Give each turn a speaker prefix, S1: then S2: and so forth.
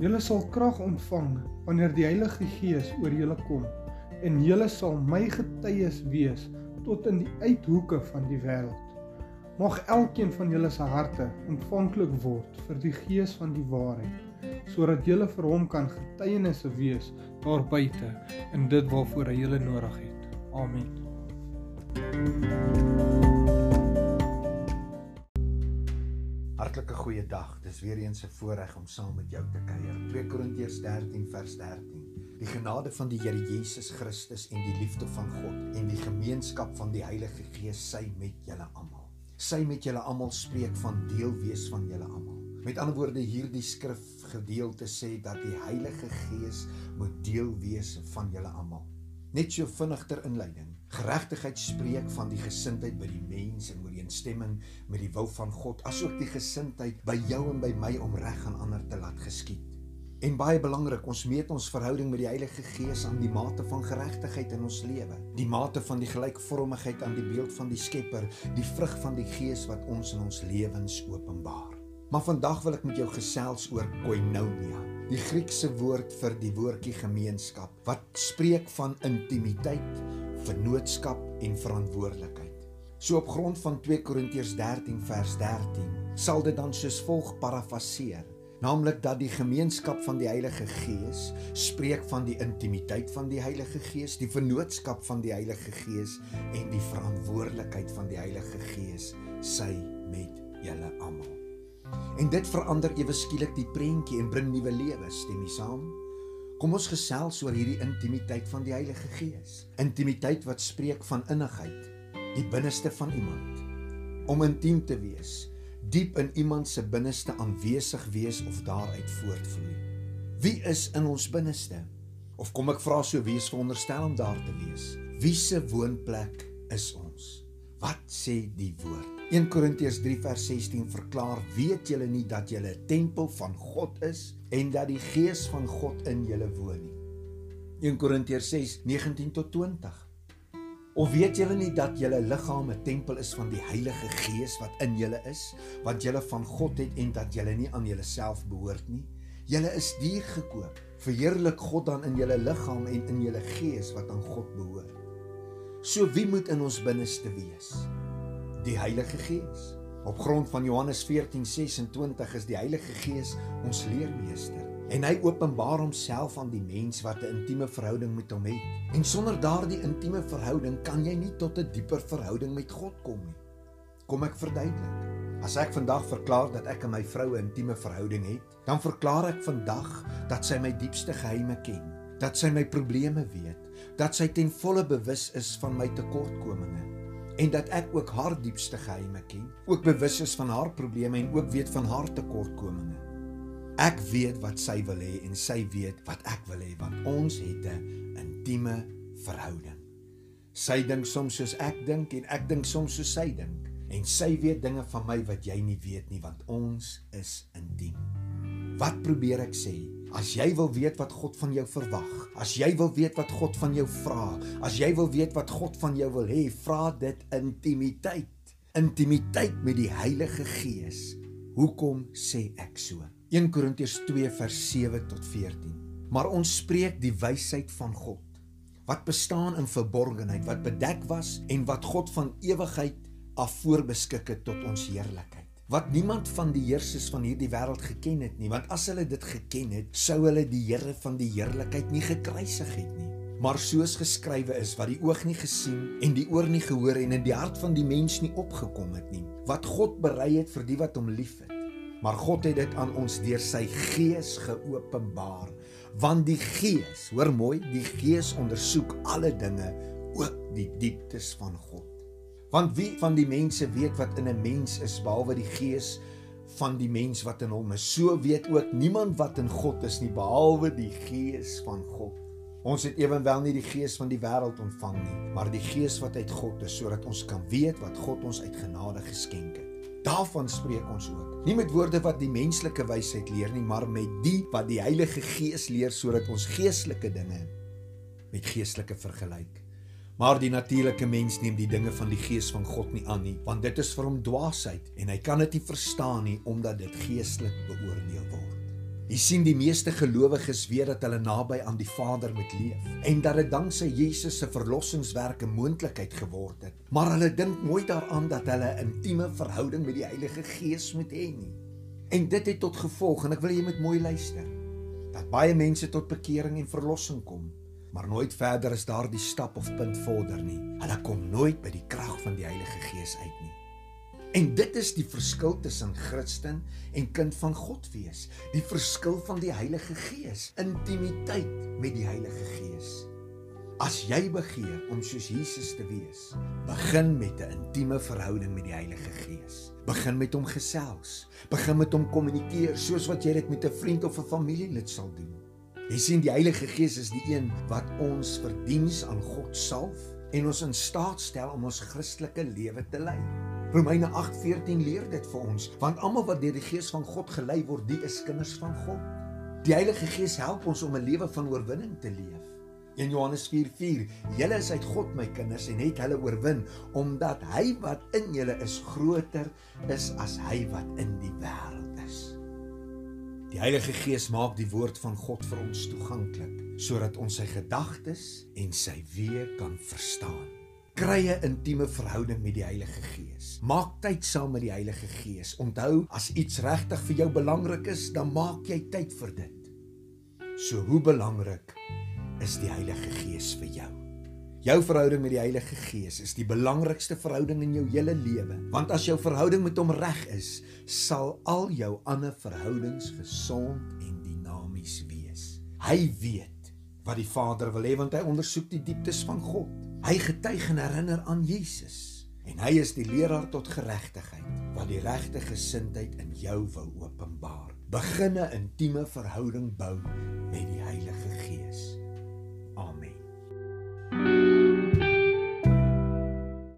S1: Julle sal krag ontvang wanneer die Heilige Gees oor julle kom en julle sal my getuies wees tot in die uithoeke van die wêreld. Mag elkeen van julle se harte ontvanklik word vir die Gees van die waarheid sodat julle vir hom kan getuienisse wees daar buite in dit waarvoor hy julle nodig het. Amen.
S2: Hartlike goeie dag. Dis weer eens 'n voorreg om saam met jou te kuier. 2 Korintiërs 13 vers 13. Die genade van die Here Jesus Christus en die liefde van God en die gemeenskap van die Heilige Gees sy met julle almal. Sy met julle almal spreek van deel wees van julle almal. Met ander woorde hierdie skrifgedeelte sê dat die Heilige Gees moet deel wees van julle almal. Net so vinnig ter inleiding. Geregtigheid spreek van die gesindheid by die mens en ooreenstemming met die wil van God, asook die gesindheid by jou en by my om reg aan ander te laat geskied. En baie belangrik, ons meet ons verhouding met die Heilige Gees aan die mate van geregtigheid in ons lewe, die mate van die gelykvormigheid aan die beeld van die Skepper, die vrug van die Gees wat ons in ons lewens openbaar. Maar vandag wil ek met jou gesels oor koinonia die Griekse woord vir die woordjie gemeenskap wat spreek van intimiteit, vennootskap en verantwoordelikheid. So op grond van 2 Korintiërs 13 vers 13 sal dit dan soos volg parafraseer, naamlik dat die gemeenskap van die Heilige Gees spreek van die intimiteit van die Heilige Gees, die vennootskap van die Heilige Gees en die verantwoordelikheid van die Heilige Gees sy met julle almal. En dit verander ewe skielik die prentjie en bring nuwe lewe, stem jy saam? Kom ons gesels oor hierdie intimiteit van die Heilige Gees. Intimiteit wat spreek van innigheid, die binneste van iemand. Om intiem te wees, diep in iemand se binneste aanwesig wees of daaruit voortvloei. Wie is in ons binneste? Of kom ek vra so wie is veronderstel om daar te wees? Wie se woonplek is ons? Wat sê die woord? 1 Korintiërs 3 vers 16 verklaar: "Weet julle nie dat julle 'n tempel van God is en dat die Gees van God in julle woon nie?" 1 Korintiërs 6:19 tot 20. Of weet julle nie dat julle liggaam 'n tempel is van die Heilige Gees wat in julle is, wat julle van God het en dat julle nie aan julleself behoort nie? Julle is duur gekoop. Verheerlik God dan in julle liggaam en in julle gees wat aan God behoort. So wie moet in ons binneste wees? Die Heilige Gees. Op grond van Johannes 14:26 is die Heilige Gees ons leermeester en hy openbaar homself aan die mens wat 'n intieme verhouding met hom het. En sonder daardie intieme verhouding kan jy nie tot 'n dieper verhouding met God kom nie. Kom ek verduidelik. As ek vandag verklaar dat ek en my vrou 'n intieme verhouding het, dan verklaar ek vandag dat sy my diepste geheime ken, dat sy my probleme weet, dat sy ten volle bewus is van my tekortkominge en dat ek ook haar diepste geheime ken, ook bewus is van haar probleme en ook weet van haar tekortkominge. Ek weet wat sy wil hê en sy weet wat ek wil hê want ons het 'n intieme verhouding. Sy dink soms soos ek dink en ek dink soms soos sy dink en sy weet dinge van my wat jy nie weet nie want ons is intiem. Wat probeer ek sê? As jy wil weet wat God van jou verwag, as jy wil weet wat God van jou vra, as jy wil weet wat God van jou wil hê, vra dit intimiteit. Intimiteit met die Heilige Gees. Hoekom sê ek so? 1 Korintiërs 2 vers 7 tot 14. Maar ons spreek die wysheid van God wat bestaan in verborgenheid, wat bedek was en wat God van ewigheid af voorbeskik het tot ons heerlikheid wat niemand van die heersers van hierdie wêreld geken het nie want as hulle dit geken het sou hulle die Here van die heerlikheid nie gekruisig het nie. Maar soos geskrywe is wat die oog nie gesien en die oor nie gehoor en in die hart van die mens nie opgekom het nie wat God berei het vir die wat hom liefhet. Maar God het dit aan ons deur sy gees geopenbaar want die gees hoor mooi die gees ondersoek alle dinge ook die dieptes van God Want wie van die mense weet wat in 'n mens is behalwe die gees van die mens wat in hom is? So weet ook niemand wat in God is nie behalwe die gees van God. Ons het ewenwel nie die gees van die wêreld ontvang nie, maar die gees wat uit God is sodat ons kan weet wat God ons uit genade geskenk het. Daarvan spreek ons ook. Nie met woorde wat die menslike wysheid leer nie, maar met die wat die Heilige Gees leer sodat ons geestelike dinge met geestelike vergelyk. Maar die natuurlike mens neem die dinge van die gees van God nie aan nie, want dit is vir hom dwaasheid en hy kan dit nie verstaan nie omdat dit geestelik beoordeel word. Jy sien die meeste gelowiges weet dat hulle naby aan die Vader moet leef en dat dit danksy Jesus se verlossingswerk 'n moontlikheid geword het. Maar hulle dink nooit daaraan dat hulle 'n intieme verhouding met die Heilige Gees moet hê nie. En dit het tot gevolg en ek wil jy moet mooi luister. Dat baie mense tot bekering en verlossing kom, maar nooit verder as daardie stap of punt vorder nie. Hulle kom nooit by die krag van die Heilige Gees uit nie. En dit is die verskil tussen Christen en kind van God wees. Die verskil van die Heilige Gees, intimiteit met die Heilige Gees. As jy begeer om soos Jesus te wees, begin met 'n intieme verhouding met die Heilige Gees. Begin met hom gesels. Begin met hom kommunikeer soos wat jy dit met 'n vriend of 'n familielid sal doen. Jy sien die Heilige Gees is die een wat ons vir diens aan God salf en ons in staat stel om ons Christelike lewe te lei. Romeine 8:14 leer dit vir ons, want almal wat deur die Gees van God gelei word, die is kinders van God. Die Heilige Gees help ons om 'n lewe van oorwinning te leef. In Johannes 4:4, julle is uit God my kinders en het hulle oorwin omdat hy wat in julle is groter is as hy wat in die wêreld. Die Heilige Gees maak die woord van God vir ons toeganklik sodat ons sy gedagtes en sy weë kan verstaan kry 'n intieme verhouding met die Heilige Gees. Maak tyd saam met die Heilige Gees. Onthou, as iets regtig vir jou belangrik is, dan maak jy tyd vir dit. So hoe belangrik is die Heilige Gees vir jou? Jou verhouding met die Heilige Gees is die belangrikste verhouding in jou hele lewe, want as jou verhouding met hom reg is, sal al jou ander verhoudings gesond en dinamies wees. Hy weet wat die Vader wil hê want hy ondersoek die dieptes van God. Hy getuig en herinner aan Jesus en hy is die leraar tot geregtigheid wat die regte gesindheid in jou wil openbaar. Begin 'n intieme verhouding bou met die